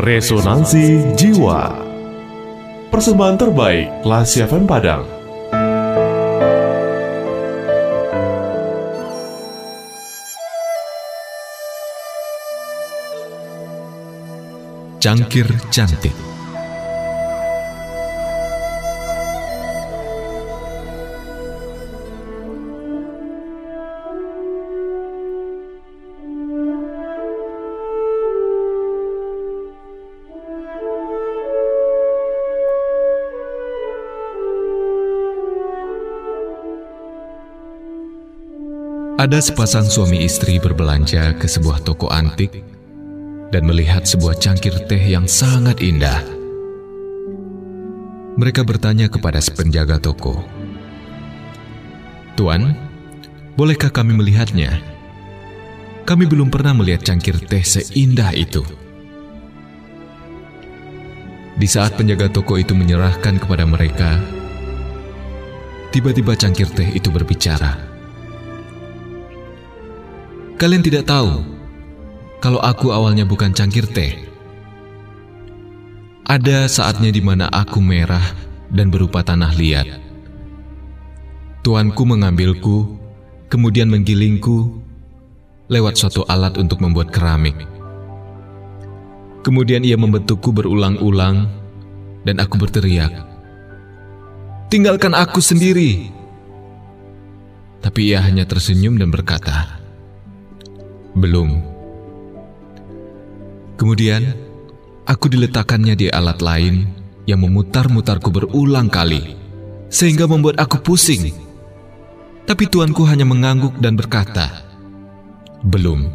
Resonansi Jiwa. Persembahan terbaik Lasi FM Padang. Cangkir Cantik Ada sepasang suami istri berbelanja ke sebuah toko antik dan melihat sebuah cangkir teh yang sangat indah. Mereka bertanya kepada penjaga toko, "Tuan, bolehkah kami melihatnya? Kami belum pernah melihat cangkir teh seindah itu." Di saat penjaga toko itu menyerahkan kepada mereka, tiba-tiba cangkir teh itu berbicara. Kalian tidak tahu kalau aku awalnya bukan cangkir teh. Ada saatnya di mana aku merah dan berupa tanah liat. Tuanku mengambilku, kemudian menggilingku lewat suatu alat untuk membuat keramik. Kemudian ia membentukku berulang-ulang dan aku berteriak, "Tinggalkan aku sendiri!" Tapi ia hanya tersenyum dan berkata, belum. Kemudian, aku diletakkannya di alat lain yang memutar-mutarku berulang kali, sehingga membuat aku pusing. Tapi tuanku hanya mengangguk dan berkata, "Belum."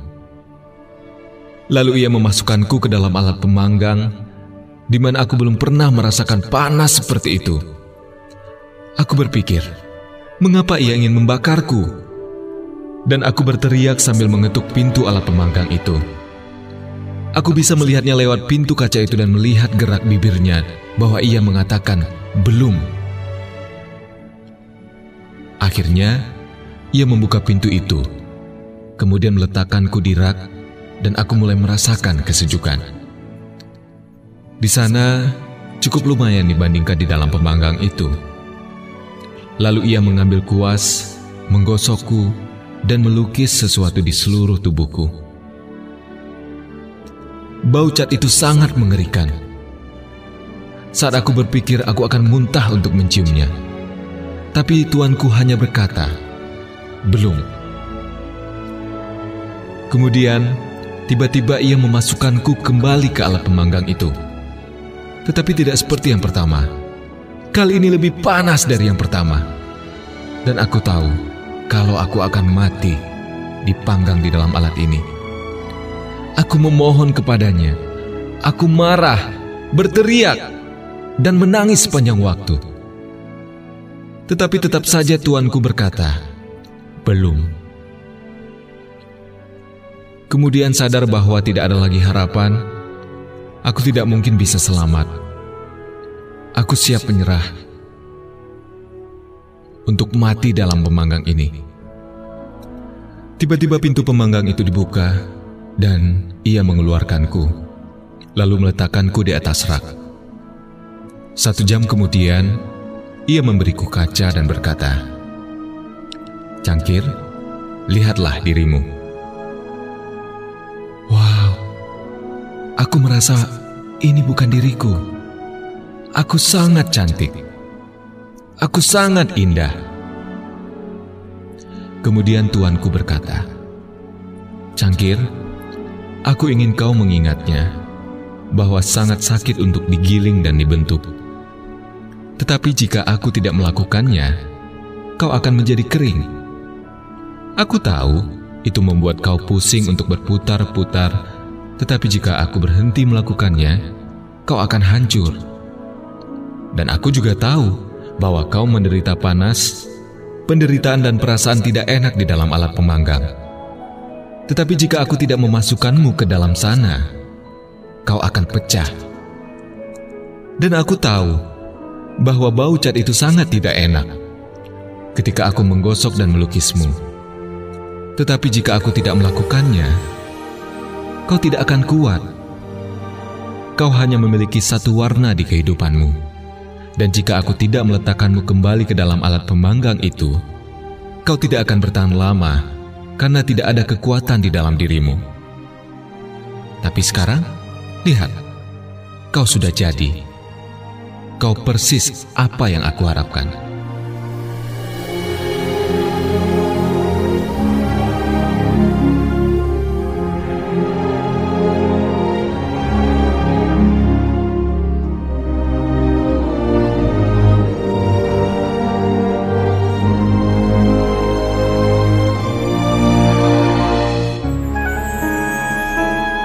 Lalu ia memasukkanku ke dalam alat pemanggang, di mana aku belum pernah merasakan panas seperti itu. Aku berpikir, mengapa ia ingin membakarku? Dan aku berteriak sambil mengetuk pintu alat pemanggang itu. Aku bisa melihatnya lewat pintu kaca itu dan melihat gerak bibirnya bahwa ia mengatakan belum. Akhirnya, ia membuka pintu itu, kemudian meletakkanku di rak dan aku mulai merasakan kesejukan. Di sana cukup lumayan dibandingkan di dalam pemanggang itu. Lalu ia mengambil kuas, menggosokku, dan melukis sesuatu di seluruh tubuhku. Bau cat itu sangat mengerikan. Saat aku berpikir aku akan muntah untuk menciumnya, tapi tuanku hanya berkata, "Belum." Kemudian, tiba-tiba ia memasukkanku kembali ke alat pemanggang itu. Tetapi tidak seperti yang pertama. Kali ini lebih panas dari yang pertama. Dan aku tahu kalau aku akan mati dipanggang di dalam alat ini. Aku memohon kepadanya. Aku marah, berteriak, dan menangis sepanjang waktu. Tetapi tetap saja tuanku berkata, "Belum." Kemudian sadar bahwa tidak ada lagi harapan, aku tidak mungkin bisa selamat. Aku siap menyerah untuk mati dalam pemanggang ini. Tiba-tiba pintu pemanggang itu dibuka dan ia mengeluarkanku, lalu meletakkanku di atas rak. Satu jam kemudian, ia memberiku kaca dan berkata, Cangkir, lihatlah dirimu. Wow, aku merasa ini bukan diriku. Aku sangat cantik. Aku sangat indah. Kemudian tuanku berkata, Cangkir, aku ingin kau mengingatnya bahwa sangat sakit untuk digiling dan dibentuk. Tetapi jika aku tidak melakukannya, kau akan menjadi kering. Aku tahu itu membuat kau pusing untuk berputar-putar, tetapi jika aku berhenti melakukannya, kau akan hancur. Dan aku juga tahu bahwa kau menderita panas, penderitaan dan perasaan tidak enak di dalam alat pemanggang. Tetapi jika aku tidak memasukkanmu ke dalam sana, kau akan pecah. Dan aku tahu bahwa bau cat itu sangat tidak enak ketika aku menggosok dan melukismu. Tetapi jika aku tidak melakukannya, kau tidak akan kuat. kau hanya memiliki satu warna di kehidupanmu. Dan jika aku tidak meletakkanmu kembali ke dalam alat pemanggang itu, kau tidak akan bertahan lama karena tidak ada kekuatan di dalam dirimu. Tapi sekarang, lihat, kau sudah jadi. Kau persis apa yang aku harapkan.